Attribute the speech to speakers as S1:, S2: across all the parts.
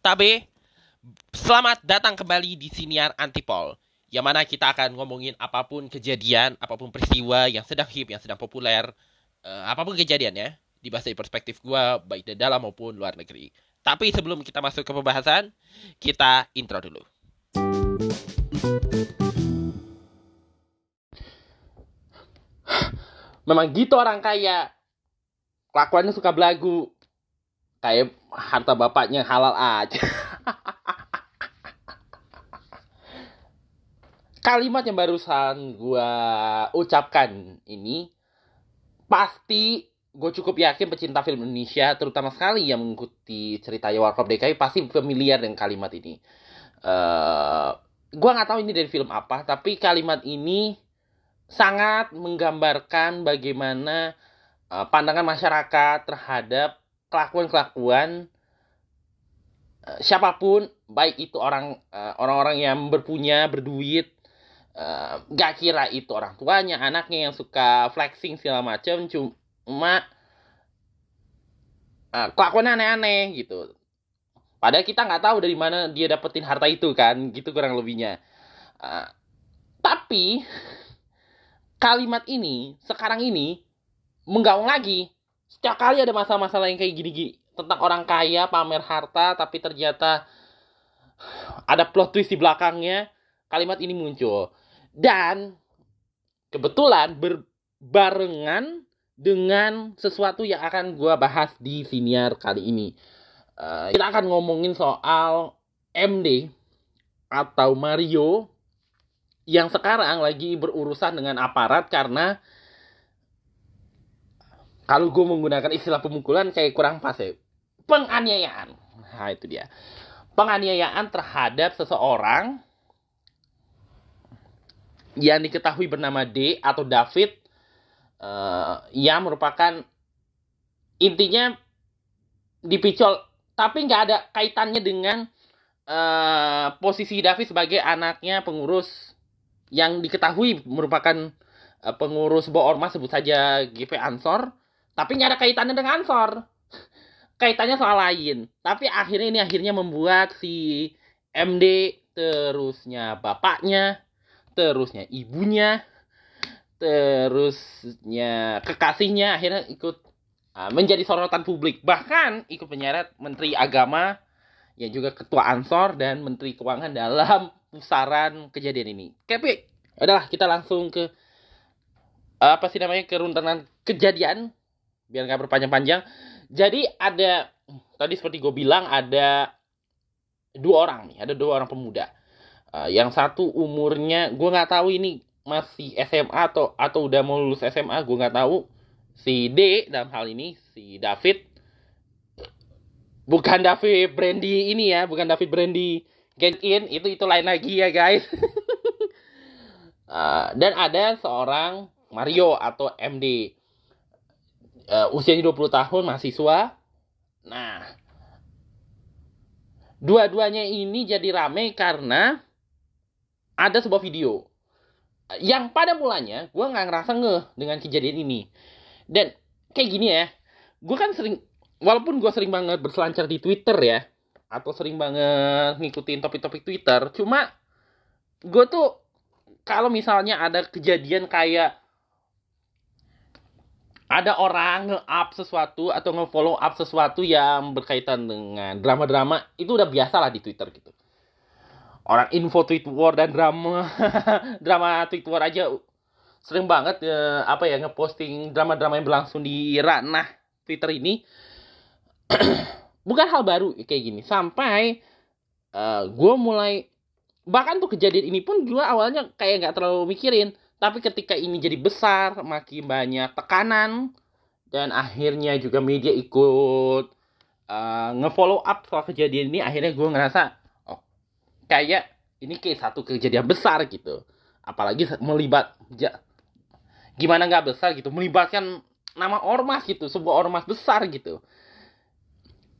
S1: Tabe, selamat datang kembali di Siniar Antipol Yang mana kita akan ngomongin apa pun kejadian, apa pun peristiwa yang sedang hip, yang sedang populer uh, Apa pun kejadiannya, dibahas dari perspektif gue, baik di dalam maupun luar negeri. Tapi sebelum kita masuk ke pembahasan, kita intro dulu. Memang gitu orang kaya. Kelakuannya suka belagu kayak harta bapaknya halal aja. Kalimat yang barusan gue ucapkan ini pasti gue cukup yakin pecinta film Indonesia, terutama sekali yang mengikuti cerita Warkop DKI pasti familiar dengan kalimat ini. Uh, eh, gue nggak tahu ini dari film apa, tapi kalimat ini sangat menggambarkan bagaimana uh, pandangan masyarakat terhadap kelakuan-kelakuan uh, siapa pun baik itu orang uh, orang-orang yang berpunya berduit uh, gak kira itu orang tuanya anaknya yang suka flexing segala macam cuma uh, kelakuan aneh-aneh gitu. Padahal kita nggak tahu dari mana dia dapetin harta itu kan gitu kurang lebihnya. Uh, tapi kalimat ini sekarang ini menggaung lagi setiap kali ada masalah-masalah yang kayak gini-gini tentang orang kaya pamer harta tapi ternyata ada plot twist di belakangnya kalimat ini muncul. Dan kebetulan berbarengan dengan sesuatu yang akan gue bahas di siniar kali ini. Uh, kita akan ngomongin soal MD atau Mario yang sekarang lagi berurusan dengan aparat karena kalau gue menggunakan istilah pemukulan kayak kurang pas ya. Penganiayaan. Nah itu dia. Penganiayaan terhadap seseorang yang diketahui bernama D atau David uh, yang merupakan intinya dipicol tapi nggak ada kaitannya dengan uh, posisi David sebagai anaknya pengurus yang diketahui merupakan uh, pengurus sebuah ormas sebut saja GP Ansor tapi nggak ada kaitannya dengan Ansor kaitannya soal lain. Tapi akhirnya ini akhirnya membuat si MD terusnya bapaknya terusnya ibunya terusnya kekasihnya akhirnya ikut uh, menjadi sorotan publik. Bahkan ikut menyeret menteri agama yang juga ketua ansor dan menteri keuangan dalam pusaran kejadian ini. Tapi adalah kita langsung ke apa sih namanya keruntuhan kejadian biar nggak berpanjang-panjang. Jadi ada tadi seperti gue bilang ada dua orang nih, ada dua orang pemuda. Uh, yang satu umurnya gue nggak tahu ini masih SMA atau atau udah mau lulus SMA, gue nggak tahu. Si D dalam hal ini si David bukan David Brandy ini ya, bukan David Brandy Get In itu itu lain lagi ya guys. uh, dan ada seorang Mario atau MD uh, usianya 20 tahun mahasiswa. Nah, dua-duanya ini jadi rame karena ada sebuah video yang pada mulanya gue nggak ngerasa ngeh dengan kejadian ini dan kayak gini ya gue kan sering walaupun gue sering banget berselancar di Twitter ya atau sering banget ngikutin topik-topik Twitter cuma gue tuh kalau misalnya ada kejadian kayak ada orang nge-up sesuatu atau nge-follow up sesuatu yang berkaitan dengan drama-drama itu udah biasa lah di Twitter gitu. Orang info tweet war dan drama drama tweet war aja sering banget ya, apa ya ngeposting drama-drama yang berlangsung di ranah Twitter ini. Bukan hal baru kayak gini. Sampai uh, eh, gue mulai bahkan tuh kejadian ini pun gue awalnya kayak nggak terlalu mikirin tapi ketika ini jadi besar, makin banyak tekanan dan akhirnya juga media ikut uh, ngefollow up soal kejadian ini, akhirnya gue ngerasa oh kayak ini kayak satu kejadian besar gitu. Apalagi melibat ja, gimana nggak besar gitu, melibatkan nama ormas gitu, sebuah ormas besar gitu.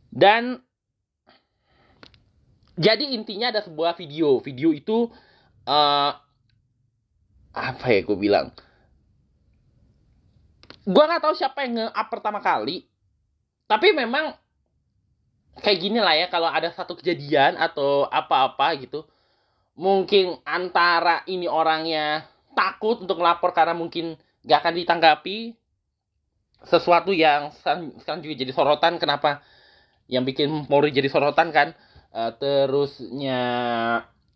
S1: Dan jadi intinya ada sebuah video, video itu uh, apa ya gue bilang? Gue nggak tahu siapa yang nge-up pertama kali tapi memang kayak gini lah ya kalau ada satu kejadian atau apa-apa gitu mungkin antara ini orangnya takut untuk melapor karena mungkin gak akan ditanggapi sesuatu yang sekarang juga jadi sorotan kenapa yang bikin Polri jadi sorotan kan? Uh, terusnya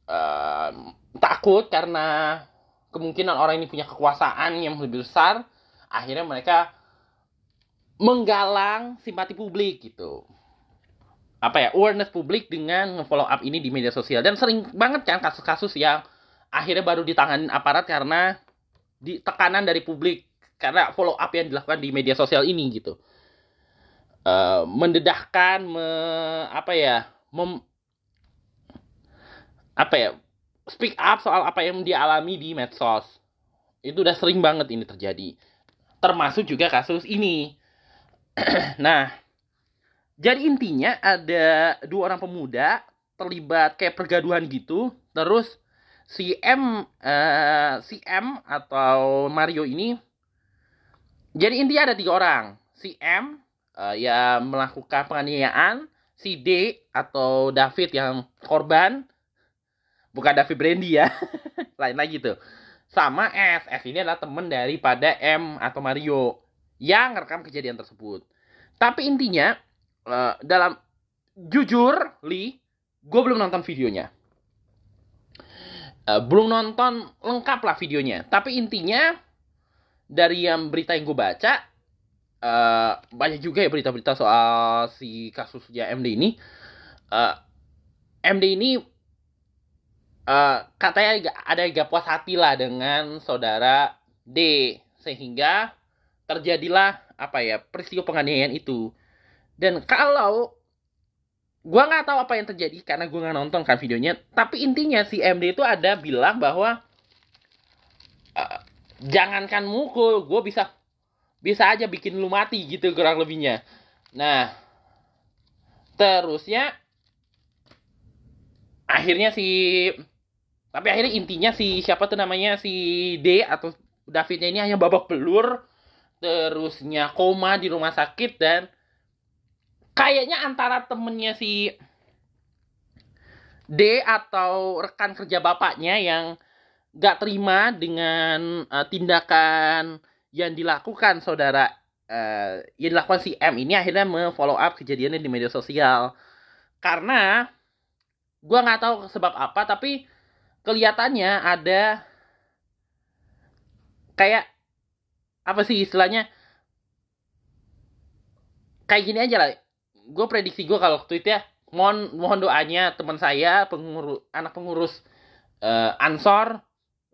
S1: uh, takut karena kemungkinan orang ini punya kekuasaan yang lebih besar akhirnya mereka menggalang simpati publik gitu. Apa ya? Awareness publik dengan follow up ini di media sosial. Dan sering banget kan kasus-kasus yang akhirnya baru ditangani aparat karena di tekanan dari publik. Karena follow up yang dilakukan di media sosial ini gitu. Uh, mendedahkan me, apa ya? Mem, apa ya speak up soal apa yang dialami di medsos itu udah sering banget ini terjadi termasuk juga kasus ini nah jadi intinya ada dua orang pemuda terlibat kayak pergaduhan gitu. Terus si M uh, si M atau Mario ini jadi intinya ada tiga orang. Si M uh, yang melakukan penganiayaan, si D atau David yang korban, bukan David Brandy ya, lain lagi tuh. Sama S, S ini adalah temen daripada M atau Mario yang merekam kejadian tersebut. Tapi intinya uh, dalam jujur Li gue belum nonton videonya. Uh, belum nonton lengkap lah videonya. Tapi intinya dari yang berita yang gue baca uh, banyak juga ya berita-berita soal si kasusnya MD ini. MD ini uh, katanya ada gak puas hati lah dengan saudara D. Sehingga terjadilah apa ya peristiwa penganiayaan itu. Dan kalau gua nggak tahu apa yang terjadi karena gua nggak nonton kan videonya tapi intinya si MD itu ada bilang bahwa uh, jangankan mukul gue bisa bisa aja bikin lu mati gitu kurang lebihnya. Nah terusnya akhirnya si tapi akhirnya intinya si siapa tuh namanya? Si D atau Davidnya ini hanya babak belur terusnya koma di rumah sakit dan kayaknya antara temennya si D atau rekan kerja bapaknya yang gak terima dengan uh, tindakan yang dilakukan saudara uh, yang dilakukan si M ini akhirnya memfollow up kejadiannya di media sosial. Karena gue nggak tahu sebab apa tapi kelihatannya ada kayak apa sih istilahnya kayak gini aja lah gue prediksi gue kalau tweet ya mohon mohon doanya teman saya pengurus anak pengurus uh, Ansor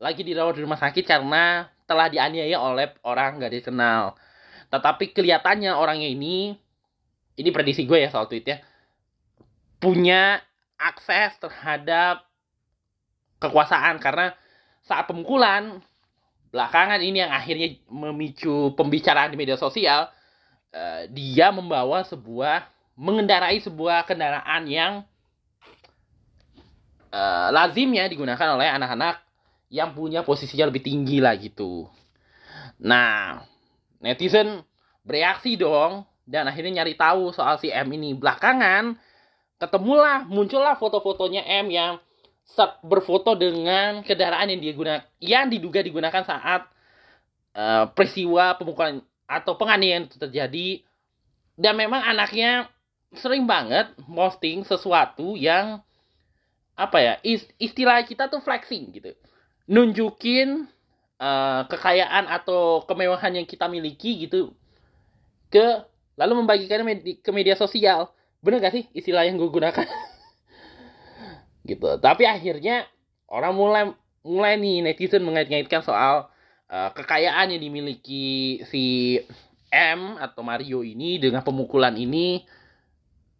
S1: lagi dirawat di rumah sakit karena telah dianiaya oleh orang gak dikenal. Tetapi kelihatannya orangnya ini, ini prediksi gue ya soal tweetnya, punya akses terhadap kekuasaan karena saat pemukulan belakangan ini yang akhirnya memicu pembicaraan di media sosial, uh, dia membawa sebuah mengendarai sebuah kendaraan yang uh, lazimnya digunakan oleh anak-anak yang punya posisinya lebih tinggi lah gitu. Nah, netizen bereaksi dong dan akhirnya nyari tahu soal si M ini. Belakangan ketemulah muncullah foto-fotonya M yang berfoto dengan kendaraan yang digunakan yang diduga digunakan saat uh, peristiwa pemukulan atau penganiayaan itu terjadi. Dan memang anaknya sering banget posting sesuatu yang apa ya istilah kita tuh flexing gitu. Nunjukin uh, kekayaan atau kemewahan yang kita miliki gitu ke lalu membagikannya ke media sosial. Bener gak sih istilah yang gue gunakan gitu. Tapi akhirnya orang mulai mulai nih netizen mengait-ngaitkan soal uh, kekayaan yang dimiliki si M atau Mario ini dengan pemukulan ini.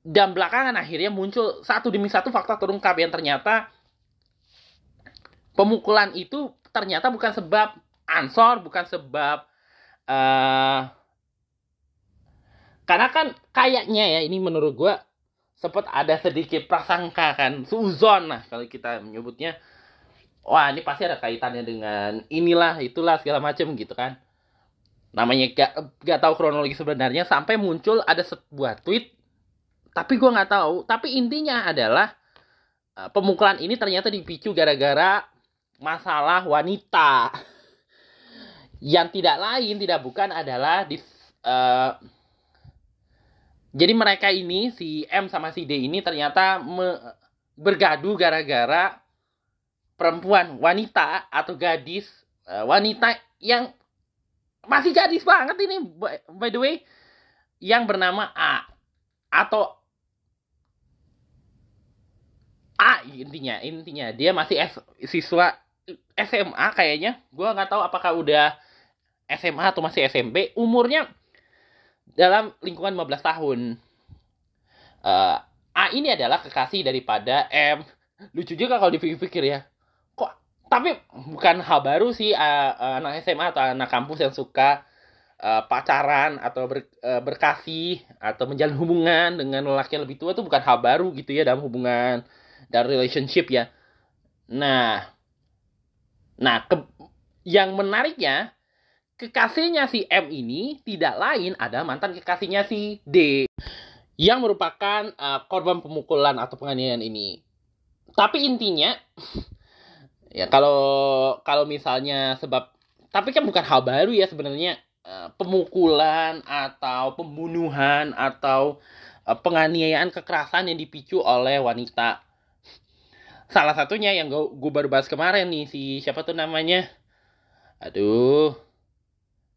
S1: Dan belakangan akhirnya muncul satu demi satu fakta terungkap yang ternyata pemukulan itu ternyata bukan sebab ansor, bukan sebab uh, karena kan kayaknya ya ini menurut gue sempat ada sedikit prasangka kan suzon lah kalau kita menyebutnya. Wah ini pasti ada kaitannya dengan inilah itulah segala macam gitu kan. Namanya gak, gak tahu kronologi sebenarnya sampai muncul ada sebuah tweet. Tapi gue nggak tahu. Tapi intinya adalah uh, pemukulan ini ternyata dipicu gara-gara masalah wanita. Yang tidak lain tidak bukan adalah di uh, jadi mereka ini si M sama si D ini ternyata me, bergaduh gara-gara perempuan wanita atau gadis uh, wanita yang masih gadis banget ini by the way yang bernama A atau A intinya intinya. Dia masih S, siswa SMA kayaknya. Gue nggak tahu apakah udah SMA atau masih SMP umurnya dalam lingkungan 15 tahun. Uh, A ini adalah kekasih daripada M. Lucu juga kalau dipikir-pikir ya. Kok tapi bukan hal baru sih uh, anak SMA atau anak kampus yang suka uh, pacaran atau ber, uh, berkasih atau menjalin hubungan dengan lelaki yang lebih tua itu bukan hal baru gitu ya dalam hubungan dan relationship ya. Nah nah ke, yang menariknya kekasihnya si M ini tidak lain ada mantan kekasihnya si D yang merupakan uh, korban pemukulan atau penganiayaan ini. Tapi intinya ya kalau kalau misalnya sebab tapi kan bukan hal baru ya sebenarnya uh, pemukulan atau pembunuhan atau uh, penganiayaan kekerasan yang dipicu oleh wanita. Salah satunya yang gue baru bahas kemarin nih si siapa tuh namanya? Aduh,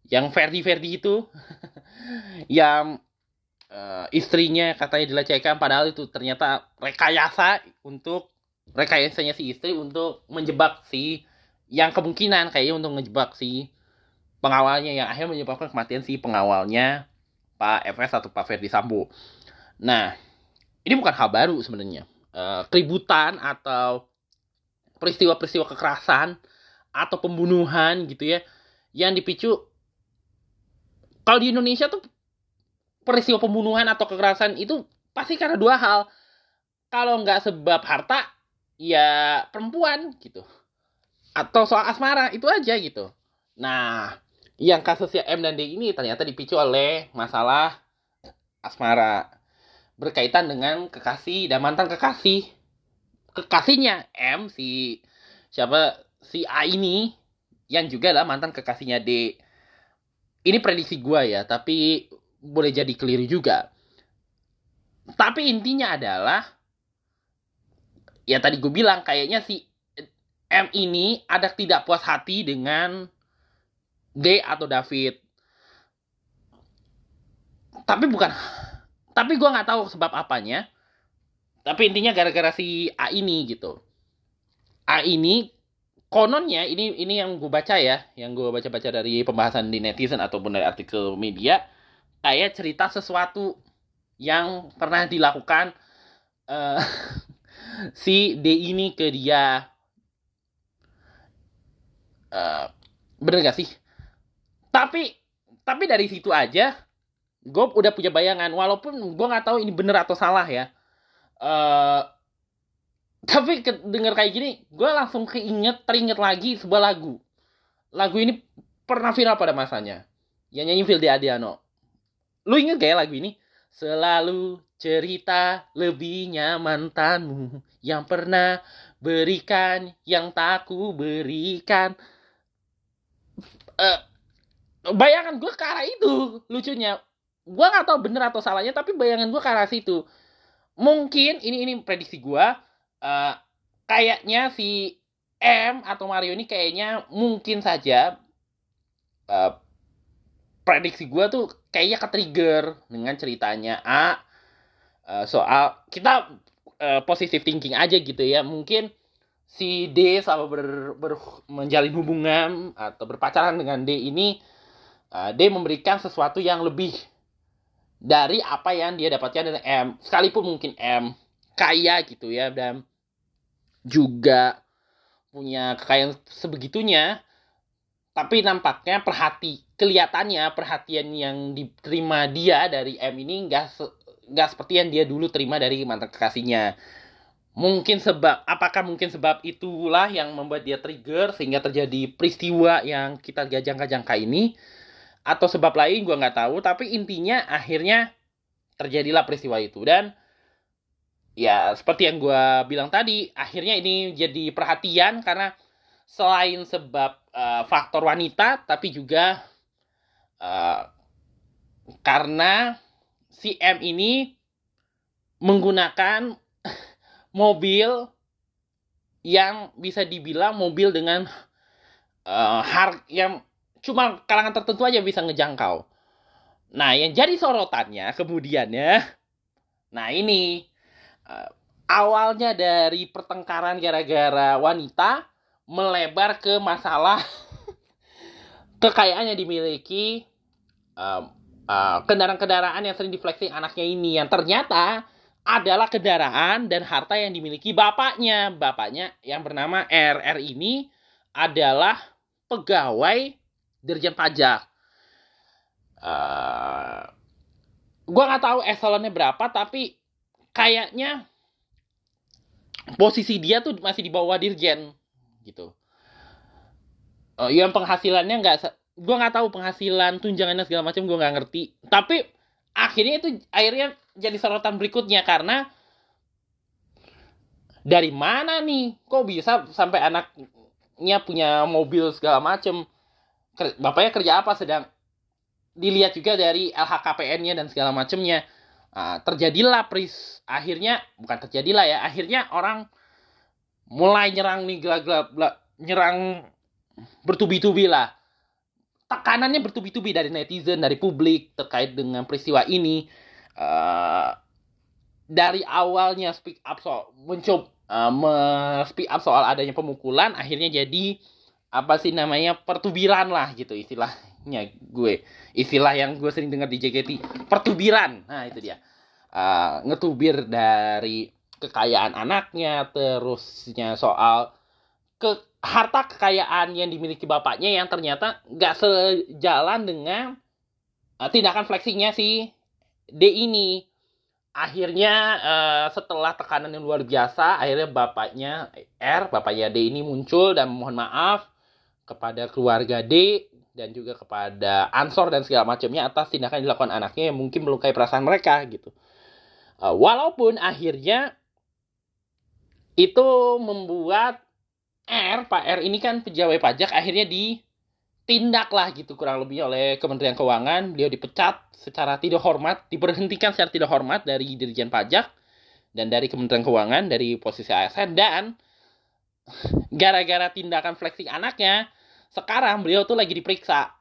S1: yang Ferdi Ferdi itu yang uh, istrinya katanya dilecehkan padahal itu ternyata rekayasa untuk rekayasanya si istri untuk menjebak si yang kemungkinan kayaknya untuk menjebak si pengawalnya yang akhirnya menyebabkan kematian si pengawalnya Pak FS atau Pak Ferdi Sambo. Nah, ini bukan hal baru sebenarnya. Uh, keributan atau peristiwa-peristiwa kekerasan atau pembunuhan gitu ya yang dipicu kalau di Indonesia tuh peristiwa pembunuhan atau kekerasan itu pasti karena dua hal. Kalau nggak sebab harta, ya perempuan gitu. Atau soal asmara, itu aja gitu. Nah, yang kasusnya M dan D ini ternyata dipicu oleh masalah asmara. Berkaitan dengan kekasih dan mantan kekasih. Kekasihnya M, si siapa si A ini, yang juga adalah mantan kekasihnya D ini prediksi gue ya, tapi boleh jadi keliru juga. Tapi intinya adalah, ya tadi gue bilang kayaknya si M ini ada tidak puas hati dengan D atau David. Tapi bukan, tapi gue nggak tahu sebab apanya. Tapi intinya gara-gara si A ini gitu. A ini kononnya ini ini yang gue baca ya, yang gue baca-baca dari pembahasan di netizen ataupun dari artikel media, kayak cerita sesuatu yang pernah dilakukan uh, si D ini ke dia. Uh, bener gak sih? Tapi tapi dari situ aja, gue udah punya bayangan. Walaupun gue nggak tahu ini bener atau salah ya. Uh, tapi denger kayak gini gue langsung keinget teringet lagi sebuah lagu. Lagu ini pernah viral pada masanya. Yang nyanyi Vildi Adiano lu inget gak ya lagu ini? Selalu cerita lebihnya mantanmu yang pernah berikan yang tak ku berikan. Uh, bayangan gue ke arah itu lucunya. Gue nggak tahu bener atau salahnya tapi bayangan gue ke arah situ. Mungkin ini ini prediksi gue uh, kayaknya si M atau Mario ini kayaknya mungkin saja uh, prediksi gue tuh kayaknya ke trigger dengan ceritanya A. Uh, soal kita uh, positive thinking aja gitu ya. Mungkin si D sama ber, ber, menjalin hubungan atau berpacaran dengan D ini uh, D memberikan sesuatu yang lebih dari apa yang dia dapatkan dari M. Sekalipun mungkin M kaya gitu ya dan juga punya kekayaan sebegitunya tapi nampaknya perhati kelihatannya perhatian yang diterima dia dari M ini nggak nggak seperti yang dia dulu terima dari mantan kekasihnya. Mungkin sebab apakah mungkin sebab itulah yang membuat dia trigger sehingga terjadi peristiwa yang kita gajang-gajangka ini? Atau sebab lain gue nggak tahu tapi intinya akhirnya terjadilah peristiwa itu. Dan ya seperti yang gue bilang tadi akhirnya ini jadi perhatian karena selain sebab uh, faktor wanita tapi juga uh, karena si ini menggunakan mobil yang bisa dibilang mobil dengan uh, harga yang cuma kalangan tertentu aja bisa ngejangkau. Nah, yang jadi sorotannya kemudian ya, nah ini uh, awalnya dari pertengkaran gara-gara wanita melebar ke masalah kekayaan yang dimiliki uh, uh, kendaraan-kendaraan yang sering diflexing anaknya ini yang ternyata adalah kendaraan dan harta yang dimiliki bapaknya. Bapaknya yang bernama RR ini adalah pegawai Dirjen Pajak. Uh, gua nggak tahu eselonnya berapa, tapi kayaknya posisi dia tuh masih di bawah Dirjen gitu. Uh, yang penghasilannya nggak, gua nggak tahu penghasilan tunjangannya segala macam gua nggak ngerti. Tapi akhirnya itu akhirnya jadi sorotan berikutnya karena dari mana nih kok bisa sampai anaknya punya mobil segala macem bapaknya kerja apa sedang dilihat juga dari LHKPN-nya dan segala macemnya nah, terjadilah pris akhirnya bukan terjadilah ya akhirnya orang mulai nyerang nih gelap-gelap nyerang bertubi-tubi lah. Tekanannya bertubi-tubi dari netizen dari publik terkait dengan peristiwa ini. Uh, dari awalnya speak up soal mencoba uh, speak up soal adanya pemukulan akhirnya jadi apa sih namanya pertubiran lah gitu istilahnya gue. Istilah yang gue sering dengar di JKT pertubiran. Nah itu dia. Uh, ngetubir dari kekayaan anaknya terusnya soal ke harta kekayaan yang dimiliki bapaknya yang ternyata nggak sejalan dengan uh, tindakan flexingnya si D ini. Akhirnya uh, setelah tekanan yang luar biasa akhirnya bapaknya R bapaknya D ini muncul dan mohon maaf kepada keluarga D dan juga kepada Ansor dan segala macamnya atas tindakan yang dilakukan anaknya yang mungkin melukai perasaan mereka gitu uh, walaupun akhirnya itu membuat R Pak R ini kan pejabat pajak akhirnya di tindak lah gitu kurang lebih oleh Kementerian Keuangan. Beliau dipecat secara tidak hormat, diberhentikan secara tidak hormat dari Dirjen Pajak dan dari Kementerian Keuangan dari posisi ASN dan gara-gara tindakan flexing anaknya, sekarang beliau tuh lagi diperiksa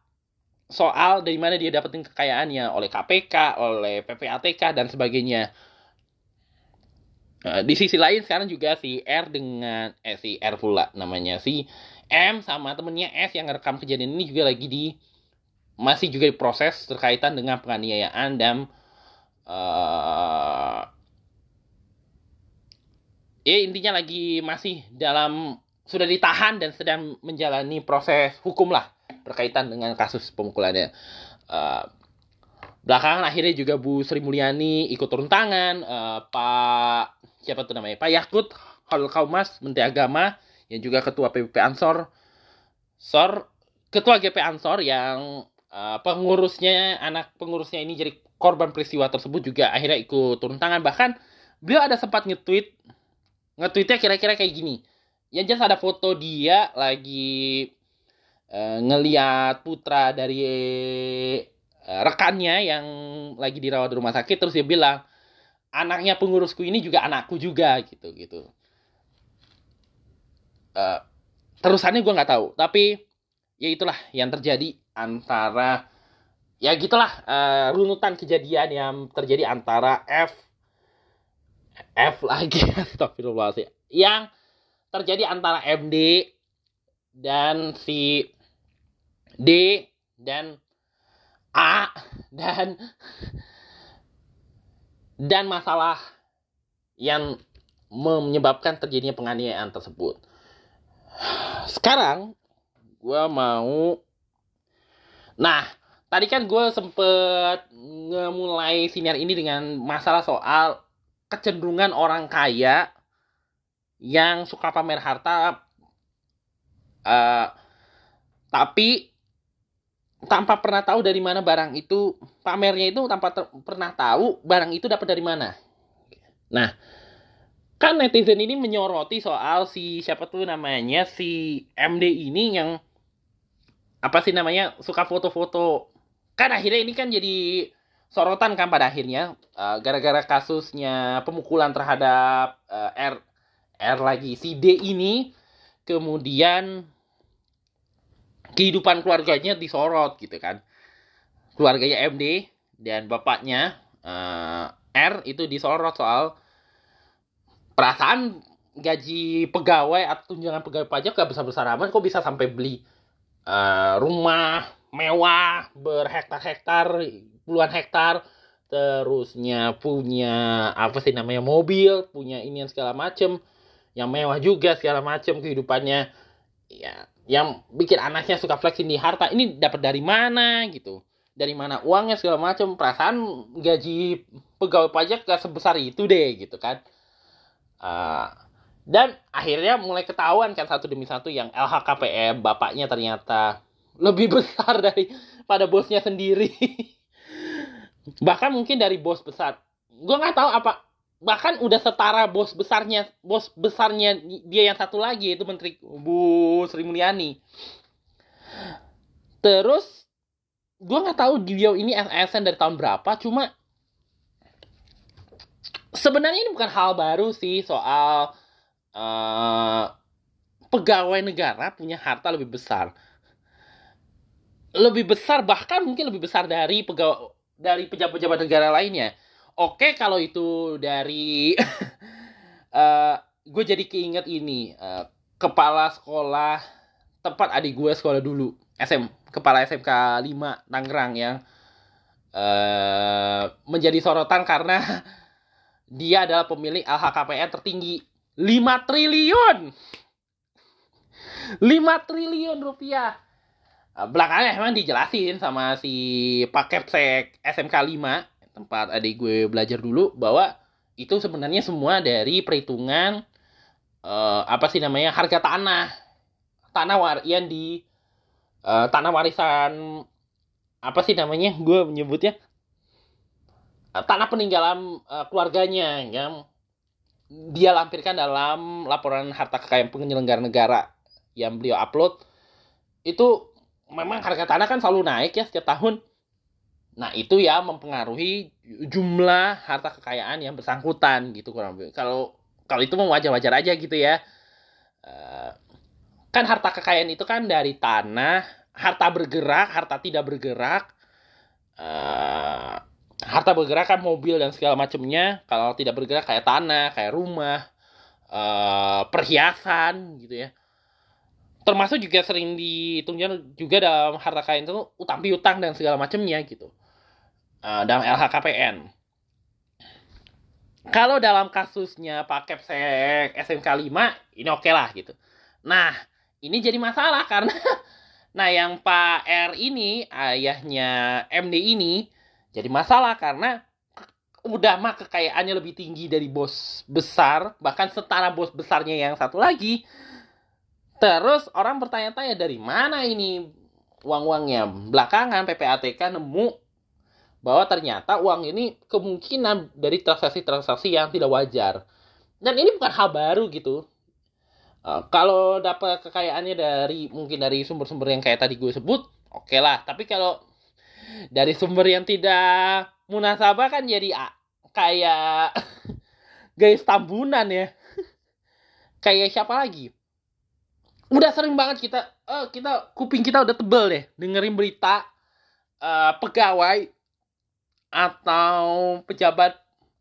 S1: soal dari mana dia dapetin kekayaannya oleh KPK, oleh PPATK dan sebagainya. Nah, di sisi lain sekarang juga si R dengan eh si R pula namanya si M sama temennya S yang ngerekam kejadian ini juga lagi di masih juga diproses terkaitan dengan penganiayaan dan uh, ya intinya lagi masih dalam sudah ditahan dan sedang menjalani proses hukum lah berkaitan dengan kasus pemukulannya. Uh, belakangan akhirnya juga Bu Sri Mulyani ikut turun tangan, uh, Pak siapa tuh namanya? Pak Yakut Hal Kaumas Menteri Agama yang juga ketua PBP Ansor. Sor ketua GP Ansor yang uh, pengurusnya anak pengurusnya ini jadi korban peristiwa tersebut juga akhirnya ikut turun tangan. Bahkan beliau ada sempat nge-tweet nge-tweetnya kira-kira kayak gini yang jelas ada foto dia lagi uh, ngeliat putra dari uh, rekannya yang lagi dirawat di rumah sakit. Terus dia bilang anaknya pengurusku ini juga anakku juga gitu gitu. Uh, terusannya gue nggak tahu. Tapi ya itulah yang terjadi antara ya gitulah uh, runutan kejadian yang terjadi antara F F lagi astagfirullahaladzim yang terjadi antara MD dan si D dan A dan dan masalah yang menyebabkan terjadinya penganiayaan tersebut. Sekarang gue mau nah tadi kan gue sempet ngemulai siniar ini dengan masalah soal kecenderungan orang kaya yang suka pamer harta uh, tapi tanpa pernah tahu dari mana barang itu pamernya itu tanpa pernah tahu barang itu dapat dari mana. Nah kan netizen ini menyoroti soal si siapa tuh namanya si MD ini yang apa sih namanya suka foto-foto. Kan akhirnya ini kan jadi sorotan kan pada akhirnya uh, gara-gara kasusnya pemukulan terhadap uh, R R lagi. Si D ini kemudian kehidupan keluarganya disorot gitu kan. Keluarganya MD dan bapaknya uh, R itu disorot soal perasaan gaji pegawai atau tunjangan pegawai pajak gak besar-besar amat kok bisa sampai beli uh, rumah mewah berhektar-hektar puluhan hektar terusnya punya apa sih namanya mobil punya ini yang segala macem yang mewah juga segala macem kehidupannya ya yang bikin anaknya suka flexing di harta ini dapat dari mana gitu dari mana uangnya segala macem perasaan gaji pegawai pajak gak sebesar itu deh gitu kan Uh, dan akhirnya mulai ketahuan kan satu demi satu yang LHKPM bapaknya ternyata lebih besar dari pada bosnya sendiri. Bahkan mungkin dari bos besar. Gue nggak tahu apa bahkan udah setara bos besarnya bos besarnya dia yang satu lagi itu menteri Bu Sri Mulyani terus gue nggak tahu dia ini ASN dari tahun berapa cuma sebenarnya ini bukan hal baru sih soal uh, pegawai negara punya harta lebih besar. Lebih besar bahkan mungkin lebih besar dari pegawai dari pejabat-pejabat negara lainnya. Oke kalau itu dari uh, gue jadi keinget ini uh, kepala sekolah tempat adik gue sekolah dulu SM kepala SMK 5 Tangerang yang uh, menjadi sorotan karena dia adalah pemilik LHKPN tertinggi. 5 triliun! 5 triliun rupiah! Belakangnya emang dijelasin sama si Pak Kepsek SMK 5 tempat adik gue belajar dulu bahwa itu sebenarnya semua dari perhitungan uh, apa sih namanya harga tanah. Tanah warian di uh, tanah warisan apa sih namanya gue menyebutnya Eh, tanah peninggalan uh, keluarganya yang dia lampirkan dalam laporan harta kekayaan penyelenggara negara yang beliau upload. Itu memang harga tanah kan selalu naik ya setiap tahun. Nah itu ya mempengaruhi jumlah harta kekayaan yang bersangkutan gitu kurang lebih. Kalau kalau itu wajar-wajar aja gitu ya. Uh, kan harta kekayaan itu kan dari tanah, harta bergerak, harta tidak bergerak, uh, harta bergerak kan mobil dan segala macamnya kalau tidak bergerak kayak tanah kayak rumah uh, perhiasan gitu ya termasuk juga sering ditunggu juga dalam harta kekayaan itu utang piutang dan segala macamnya gitu uh, dalam LHKPN kalau dalam kasusnya Pak Kepsek SMK 5 ini oke okay lah gitu nah ini jadi masalah karena nah yang Pak R ini ayahnya MD ini jadi masalah karena udah mah kekayaannya lebih tinggi dari bos besar, bahkan setara bos besarnya yang satu lagi. Terus orang bertanya-tanya dari mana ini uang-uangnya. Belakangan PPATK nemu bahwa ternyata uang ini kemungkinan dari transaksi-transaksi yang tidak wajar. Dan ini bukan hal baru gitu. Uh, kalau dapat kekayaannya dari mungkin dari sumber-sumber yang kayak tadi gue sebut, oke okay lah. Tapi kalau dari sumber yang tidak munasabah kan jadi kayak guys tambunan ya kayak siapa lagi udah sering banget kita uh, kita kuping kita udah tebel deh dengerin berita uh, pegawai atau pejabat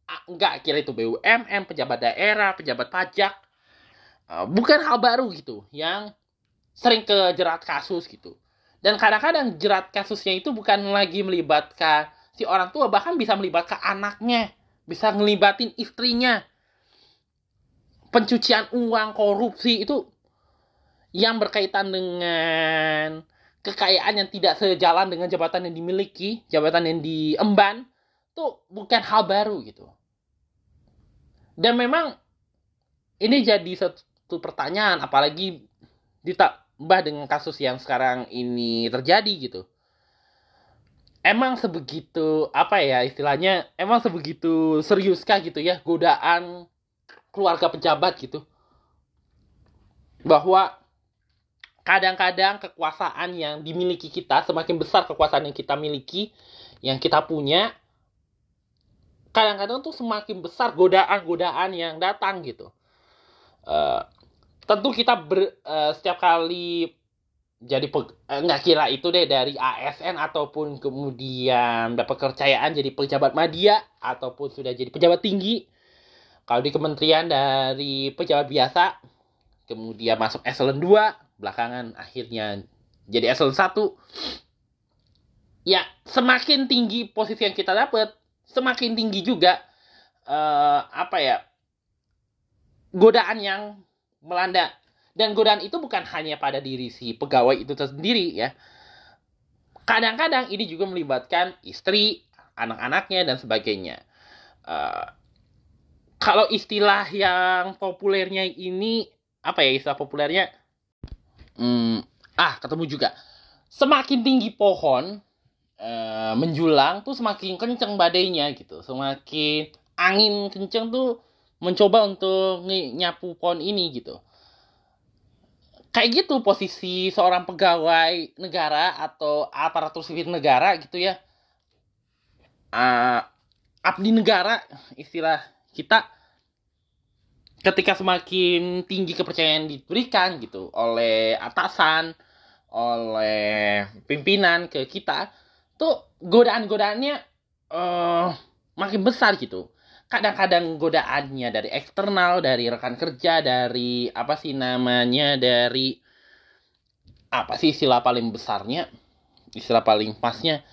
S1: uh, enggak kira itu BUMN pejabat daerah pejabat pajak uh, bukan hal baru gitu yang sering kejerat kasus gitu dan kadang-kadang jerat kasusnya itu bukan lagi melibatkan si orang tua, bahkan bisa melibatkan anaknya, bisa ngelibatin istrinya. Pencucian uang, korupsi itu yang berkaitan dengan kekayaan yang tidak sejalan dengan jabatan yang dimiliki, jabatan yang diemban, itu bukan hal baru gitu. Dan memang ini jadi satu pertanyaan, apalagi ditambah dengan kasus yang sekarang ini terjadi gitu emang sebegitu apa ya istilahnya emang sebegitu seriuskah gitu ya godaan keluarga pejabat gitu bahwa kadang-kadang kekuasaan yang dimiliki kita semakin besar kekuasaan yang kita miliki yang kita punya kadang-kadang tuh semakin besar godaan-godaan yang datang gitu. Uh, tentu kita ber, uh, setiap kali jadi uh, nggak kira itu deh dari ASN ataupun kemudian dapat kepercayaan jadi pejabat media ataupun sudah jadi pejabat tinggi. Kalau di kementerian dari pejabat biasa kemudian masuk eselon 2 belakangan akhirnya jadi eselon 1 ya semakin tinggi posisi yang kita dapat semakin tinggi juga uh, apa ya godaan yang melanda. Dan godaan itu bukan hanya pada diri si pegawai itu sendiri ya. Kadang-kadang ini juga melibatkan istri anak-anaknya dan sebagainya. Uh, kalau istilah yang populernya ini apa ya istilah populernya hmm, ah ketemu juga. Semakin tinggi pohon uh, menjulang tuh semakin kenceng badainya gitu. Semakin angin kenceng tuh mencoba untuk nyapu pohon ini gitu. Kayak gitu posisi seorang pegawai negara atau aparatur sipil negara gitu ya. Uh, abdi negara istilah kita ketika semakin tinggi kepercayaan diberikan gitu oleh atasan, oleh pimpinan ke kita, tuh godaan-godaannya uh, makin besar gitu. Kadang-kadang godaannya dari eksternal, dari rekan kerja, dari apa sih namanya, dari apa sih istilah paling besarnya, istilah paling pasnya,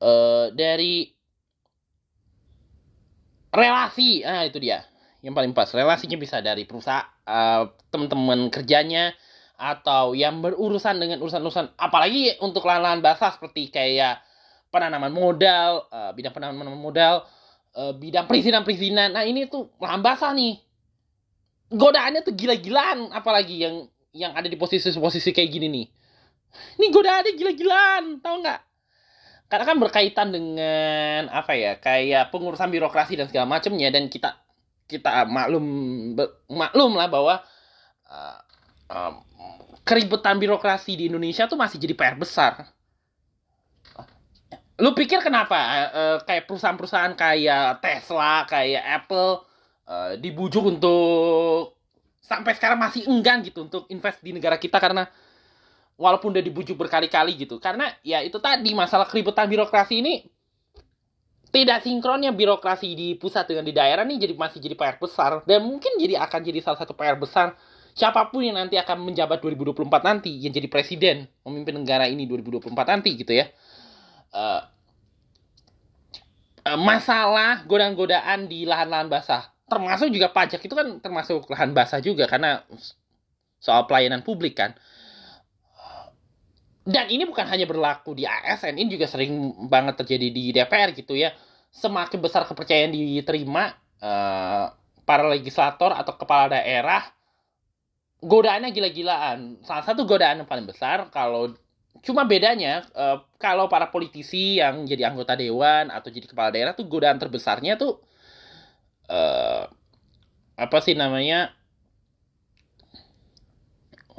S1: uh, dari relasi, ah itu dia yang paling pas relasinya bisa dari perusahaan uh, teman-teman kerjanya atau yang berurusan dengan urusan-urusan apalagi untuk lahan-lahan basah seperti kayak penanaman modal uh, bidang penanaman modal uh, bidang perizinan-perizinan. Nah ini tuh lahan basah nih. Godaannya tuh gila-gilaan apalagi yang yang ada di posisi-posisi kayak gini nih. Ini godaannya gila-gilaan tau nggak? Karena kan berkaitan dengan apa ya kayak pengurusan birokrasi dan segala macamnya dan kita kita maklum maklum lah bahwa uh, uh, keributan birokrasi di Indonesia tuh masih jadi PR besar. Lu pikir kenapa uh, kayak perusahaan-perusahaan kayak Tesla, kayak Apple uh, dibujuk untuk sampai sekarang masih enggan gitu untuk invest di negara kita karena walaupun udah dibujuk berkali-kali gitu. Karena ya itu tadi masalah keributan birokrasi ini tidak sinkronnya birokrasi di pusat dengan di daerah nih jadi masih jadi PR besar. Dan mungkin jadi akan jadi salah satu PR besar. Siapa pun yang nanti akan menjabat 2024 nanti yang jadi presiden memimpin negara ini 2024 nanti gitu ya. Uh, masalah godaan-godaan di lahan-lahan basah. Termasuk juga pajak itu kan termasuk lahan basah juga karena soal pelayanan publik kan dan ini bukan hanya berlaku di ASN, ini juga sering banget terjadi di DPR gitu ya. Semakin besar kepercayaan diterima uh, para legislator atau kepala daerah, godaannya gila-gilaan. Salah satu godaan yang paling besar kalau cuma bedanya uh, kalau para politisi yang jadi anggota dewan atau jadi kepala daerah tuh godaan terbesarnya tuh uh, apa sih namanya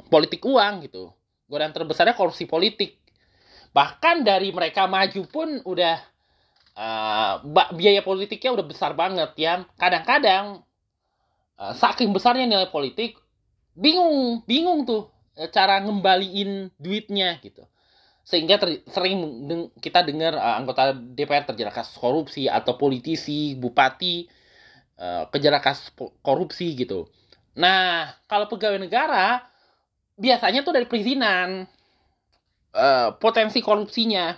S1: politik uang gitu godaan terbesarnya korupsi politik. Bahkan dari mereka maju pun udah uh, biaya politiknya udah besar banget ya. Kadang-kadang uh, saking besarnya nilai politik bingung bingung tuh eh, cara ngembaliin duitnya gitu. Sehingga ter, sering deng, kita dengar uh, anggota DPR terjerat kasus korupsi atau politisi bupati uh, kejerat kasus korupsi gitu. Nah kalau pegawai negara biasanya tuh dari perizinan uh, potensi korupsinya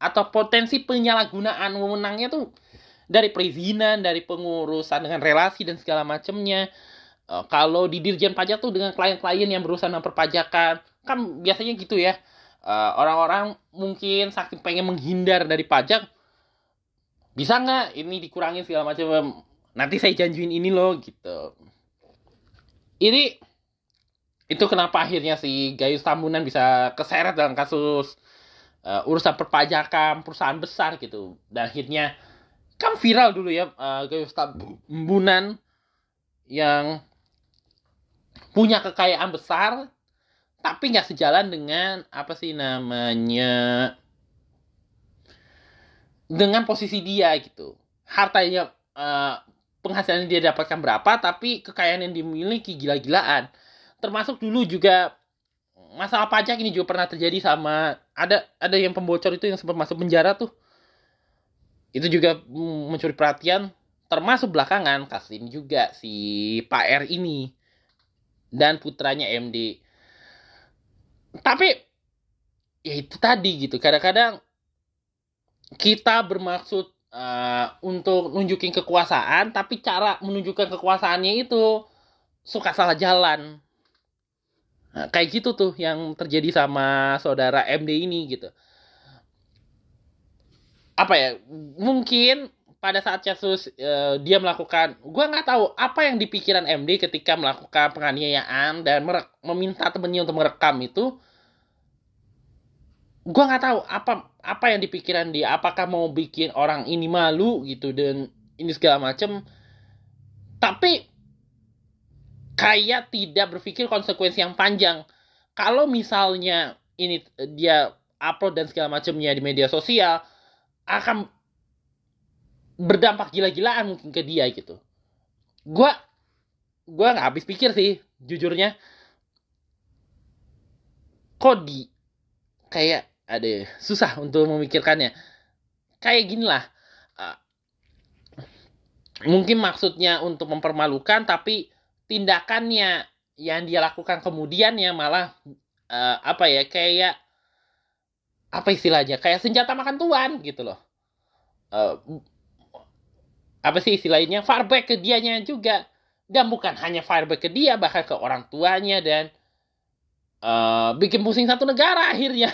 S1: atau potensi penyalahgunaan wewenangnya tuh dari perizinan, dari pengurusan dengan relasi dan segala macamnya. Uh, kalau di Dirjen Pajak tuh dengan klien-klien yang berusaha dengan perpajakan, kan biasanya gitu ya. orang orang-orang mungkin saking pengen menghindar dari pajak, bisa nggak ini dikurangin segala macam? Nanti saya janjiin ini loh gitu. Ini itu kenapa akhirnya si Gayus Tambunan bisa keseret dalam kasus uh, urusan perpajakan perusahaan besar gitu. Dan akhirnya kan viral dulu ya uh, Gayus Tambunan yang punya kekayaan besar tapi nggak sejalan dengan apa sih namanya dengan posisi dia gitu. Hartanya uh, penghasilan dia dapatkan berapa tapi kekayaan yang dimiliki gila-gilaan termasuk dulu juga masalah pajak ini juga pernah terjadi sama ada ada yang pembocor itu yang sempat masuk penjara tuh. Itu juga mencuri perhatian termasuk belakangan kasus ini juga si Pak R ini dan putranya MD tapi ya itu tadi gitu kadang-kadang kita bermaksud uh, untuk nunjukin kekuasaan tapi cara menunjukkan kekuasaannya itu suka salah jalan nah, kayak gitu tuh yang terjadi sama saudara MD ini gitu. Apa ya mungkin pada saat kasus uh, dia melakukan gue nggak tahu apa yang dipikiran MD ketika melakukan penganiayaan dan meminta temennya untuk merekam itu. Gue nggak tahu apa apa yang dipikiran dia apakah mau bikin orang ini malu gitu dan ini segala macem. Tapi kayak tidak berpikir konsekuensi yang panjang. Kalau misalnya ini dia upload dan segala macamnya di media sosial akan berdampak gila-gilaan mungkin ke dia gitu. Gue gue nggak habis pikir sih jujurnya. Kok di kayak ada susah untuk memikirkannya. Kayak gini lah uh, mungkin maksudnya untuk mempermalukan tapi tindakannya yang dia lakukan kemudian ya malah uh, apa ya kayak apa istilahnya kayak senjata makan tuan gitu loh. Uh, apa sih istilahnya fireback ke dianya juga. Dan bukan hanya fireback ke dia bahkan ke orang tuanya dan uh, bikin pusing satu negara akhirnya.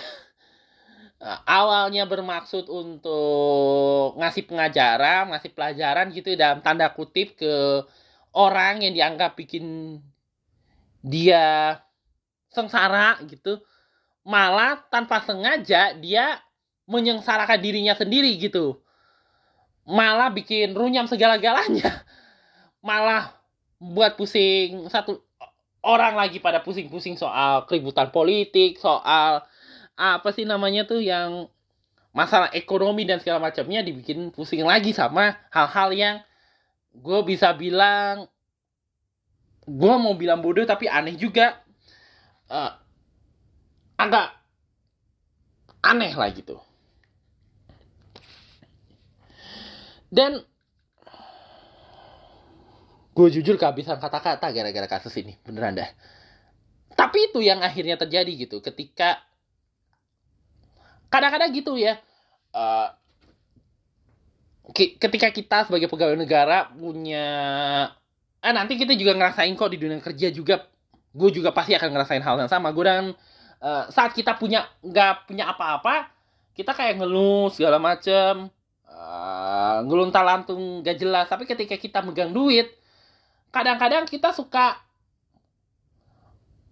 S1: Uh, awalnya bermaksud untuk ngasih pengajaran ngasih pelajaran gitu dalam tanda kutip ke orang yang dianggap bikin dia sengsara gitu malah tanpa sengaja dia menyengsarakan dirinya sendiri gitu. Malah bikin runyam segala-galanya. Malah buat pusing satu orang lagi pada pusing-pusing soal keributan politik soal apa sih namanya tuh yang masalah ekonomi dan segala macamnya dibikin pusing lagi sama hal-hal yang gue bisa bilang gue mau bilang bodoh tapi aneh juga uh, agak aneh lah gitu Dan gue jujur kehabisan kata-kata gara-gara kasus ini. Beneran dah. Tapi itu yang akhirnya terjadi gitu. Ketika kadang-kadang gitu ya. Uh, ketika kita sebagai pegawai negara punya eh nanti kita juga ngerasain kok di dunia kerja juga gue juga pasti akan ngerasain hal yang sama. Gue dan uh, saat kita punya nggak punya apa-apa kita kayak ngeluh segala macem uh, ngeluntar lantung gak jelas. Tapi ketika kita megang duit kadang-kadang kita suka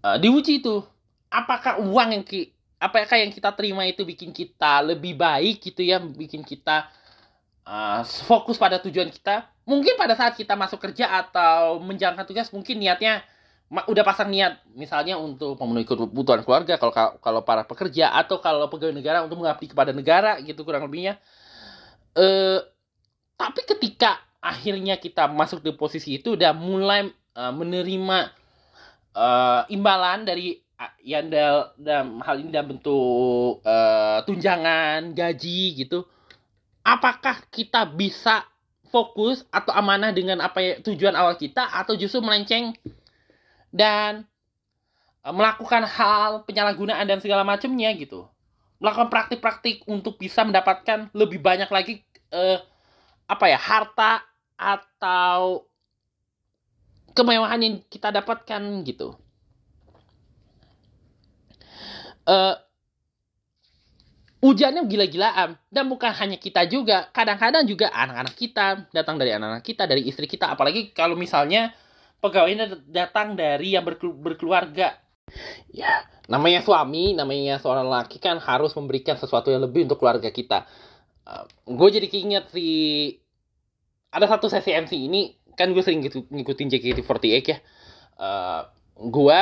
S1: uh, diuji itu apakah uang yang ki apakah yang kita terima itu bikin kita lebih baik gitu ya bikin kita uh, fokus pada tujuan kita. Mungkin pada saat kita masuk kerja atau menjalankan tugas mungkin niatnya udah pasang niat. Misalnya untuk memenuhi kebutuhan keluarga kalau kalau para pekerja atau kalau pegawai negara untuk mengabdi kepada negara gitu kurang lebihnya. Eh, tapi ketika akhirnya kita masuk di posisi itu udah mulai uh, menerima uh, imbalan dari yang dalam hal ini dalam bentuk uh, tunjangan gaji gitu apakah kita bisa fokus atau amanah dengan apa ya, tujuan awal kita atau justru melenceng dan uh, melakukan hal penyalahgunaan dan segala macamnya gitu melakukan praktik-praktik untuk bisa mendapatkan lebih banyak lagi uh, apa ya harta atau kemewahan yang kita dapatkan gitu. Uh, ujiannya gila-gilaan. Dan bukan hanya kita juga kadang-kadang juga anak-anak kita datang dari anak-anak kita dari istri kita. Apalagi kalau misalnya pegawainya datang dari yang berkeluarga. Ya namanya suami namanya seorang laki kan harus memberikan sesuatu yang lebih untuk keluarga kita. Uh, gue jadi keinget si ada satu sesi MC ini kan gue sering gitu, ngikutin JKT48 ya. Uh, gue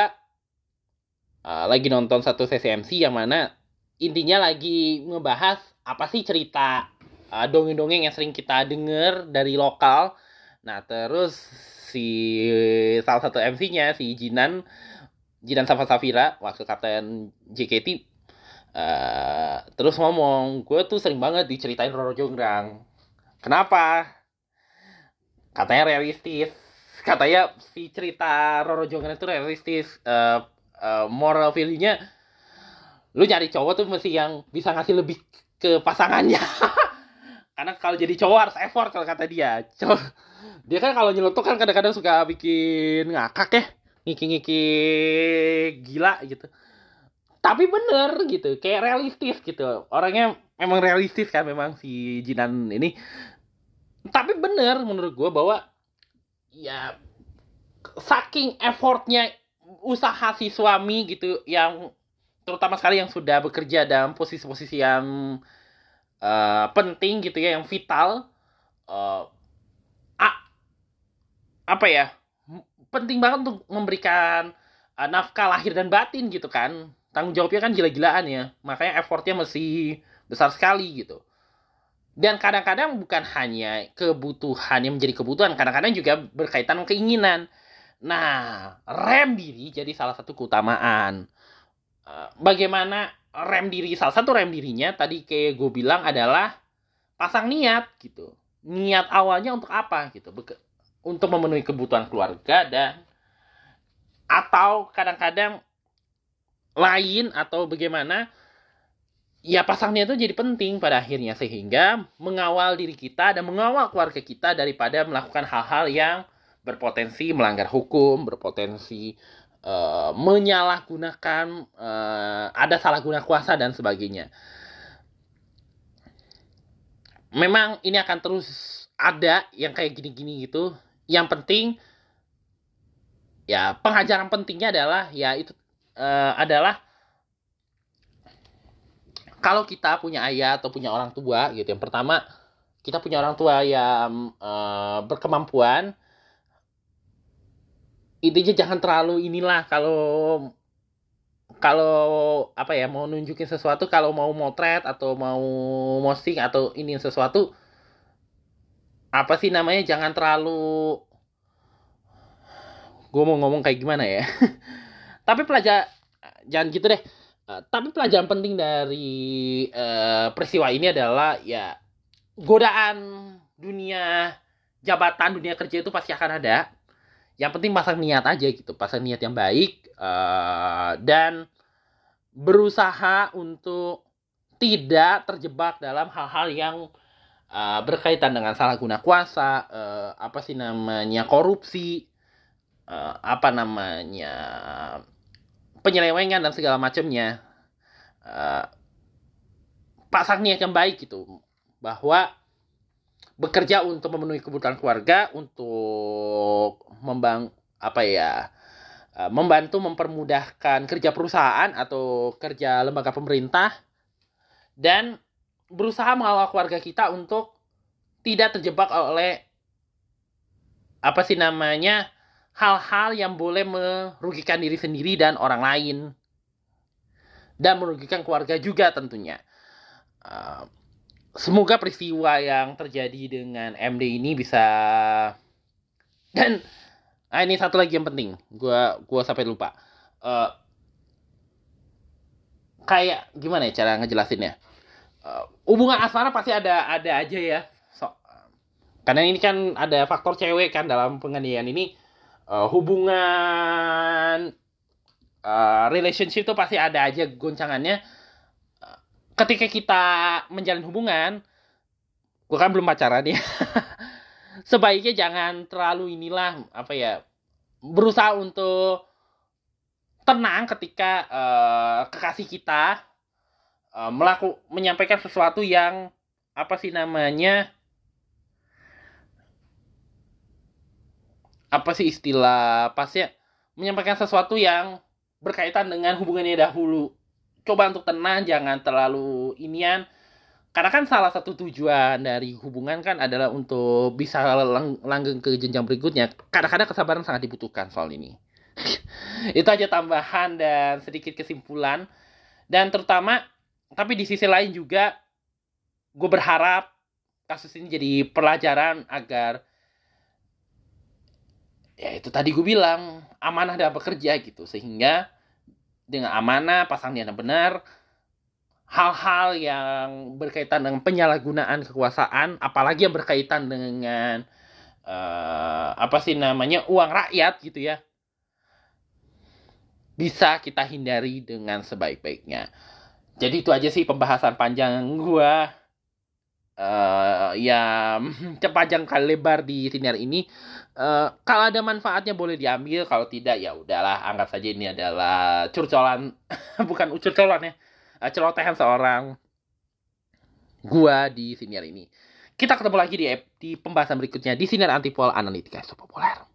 S1: uh, lagi nonton satu sesi MC yang mana intinya lagi ngebahas apa sih cerita uh, dongeng-dongeng yang sering kita denger dari lokal. Nah terus si salah satu MC-nya si Jinan Jinan Safa Safira waktu kapten JKT uh, terus ngomong gue tuh sering banget diceritain Roro Jonggrang. Kenapa? Katanya realistis. Katanya si cerita Roro Jonggrang itu realistis. Uh, uh, moral value-nya lu nyari cowok tuh mesti yang bisa ngasih lebih ke pasangannya. Karena kalau jadi cowok harus effort kalau kata dia. Cowok dia kan kalau nyelotok kan kadang-kadang suka bikin ngakak ya. Ngiki-ngiki gila gitu. Tapi bener gitu kayak realistis gitu. Orangnya memang realistis kan memang si Jinan ini. Tapi bener menurut gue bahwa ya saking effortnya usaha si suami gitu yang terutama sekali yang sudah bekerja dalam posisi-posisi yang uh, penting gitu ya yang vital uh, apa ya penting banget untuk memberikan uh, nafkah lahir dan batin gitu kan. Tanggung jawabnya kan gila-gilaan ya makanya effortnya masih besar sekali gitu. Dan kadang-kadang bukan hanya kebutuhan yang menjadi kebutuhan kadang-kadang juga berkaitan keinginan. Nah rem diri jadi salah satu keutamaan uh, bagaimana rem diri salah satu rem dirinya tadi kayak gue bilang adalah pasang niat gitu. Niat awalnya untuk apa gitu. Untuk memenuhi kebutuhan keluarga dan atau kadang-kadang lain atau bagaimana ya pasangnya itu jadi penting pada akhirnya. Sehingga mengawal diri kita dan mengawal keluarga kita daripada melakukan hal-hal yang berpotensi melanggar hukum, berpotensi uh, menyalahgunakan uh, ada salah guna kuasa dan sebagainya. Memang ini akan terus ada yang kayak gini-gini gitu yang penting ya pengajaran pentingnya adalah ya itu uh, adalah kalau kita punya ayah atau punya orang tua gitu yang pertama kita punya orang tua yang uh, berkemampuan intinya jangan terlalu inilah kalau kalau apa ya mau nunjukin sesuatu kalau mau motret atau mau posting atau ini sesuatu apa sih namanya jangan terlalu gue mau ngomong kayak gimana ya? Tapi pelajar jangan gitu deh. Uh, tapi pelajaran penting dari uh, peristiwa ini adalah ya godaan dunia jabatan dunia kerja itu pasti akan ada yang penting pasang niat aja gitu pasang niat yang baik uh, dan berusaha untuk tidak terjebak dalam hal-hal yang uh, berkaitan dengan salah guna kuasa, uh, apa sih namanya korupsi, uh, apa namanya penyelewengan dan segala macamnya. Uh, pasang niat yang baik gitu bahwa bekerja untuk memenuhi kebutuhan keluarga untuk membang apa ya membantu mempermudahkan kerja perusahaan atau kerja lembaga pemerintah dan berusaha mengawal keluarga kita untuk tidak terjebak oleh apa sih namanya hal-hal yang boleh merugikan diri sendiri dan orang lain dan merugikan keluarga juga tentunya. Uh, semoga peristiwa yang terjadi dengan MD ini bisa dan nah ini satu lagi yang penting, gua gua sampai lupa. Uh, kayak gimana ya cara ngejelasinnya? uh, hubungan asmara pasti ada ada aja ya. So, karena ini kan ada faktor cewek kan dalam penganiayaan ini. Uh, hubungan uh, relationship itu pasti ada aja goncangannya. Uh, ketika kita menjalin hubungan gue kan belum pacaran ya sebaiknya jangan terlalu inilah apa ya berusaha untuk tenang ketika uh, kekasih kita uh, melaku menyampaikan sesuatu yang apa sih namanya apa sih istilah pasnya menyampaikan sesuatu yang berkaitan dengan hubungannya dahulu. Coba untuk tenang jangan terlalu inian karena kan salah satu tujuan dari hubungan kan adalah untuk bisa lang langgeng ke jenjang berikutnya. Kadang-kadang kesabaran sangat dibutuhkan soal ini. itu aja tambahan dan sedikit kesimpulan. Dan terutama, tapi di sisi lain juga, gue berharap kasus ini jadi pelajaran agar ya itu tadi gue bilang amanah dalam bekerja gitu sehingga dengan amanah pasang niat benar hal-hal yang berkaitan dengan penyalahgunaan kekuasaan, apalagi yang berkaitan dengan uh, apa sih namanya uang rakyat gitu ya, bisa kita hindari dengan sebaik-baiknya. Jadi itu aja sih pembahasan panjang gua uh, ya sepanjang kali lebar di siniar ini. Uh, kalau ada manfaatnya boleh diambil, kalau tidak ya udahlah anggap saja ini adalah curcolan bukan curcolan ya celotehan seorang gua di siniar ini. Kita ketemu lagi di, di pembahasan berikutnya di siniar antipol analitika populer.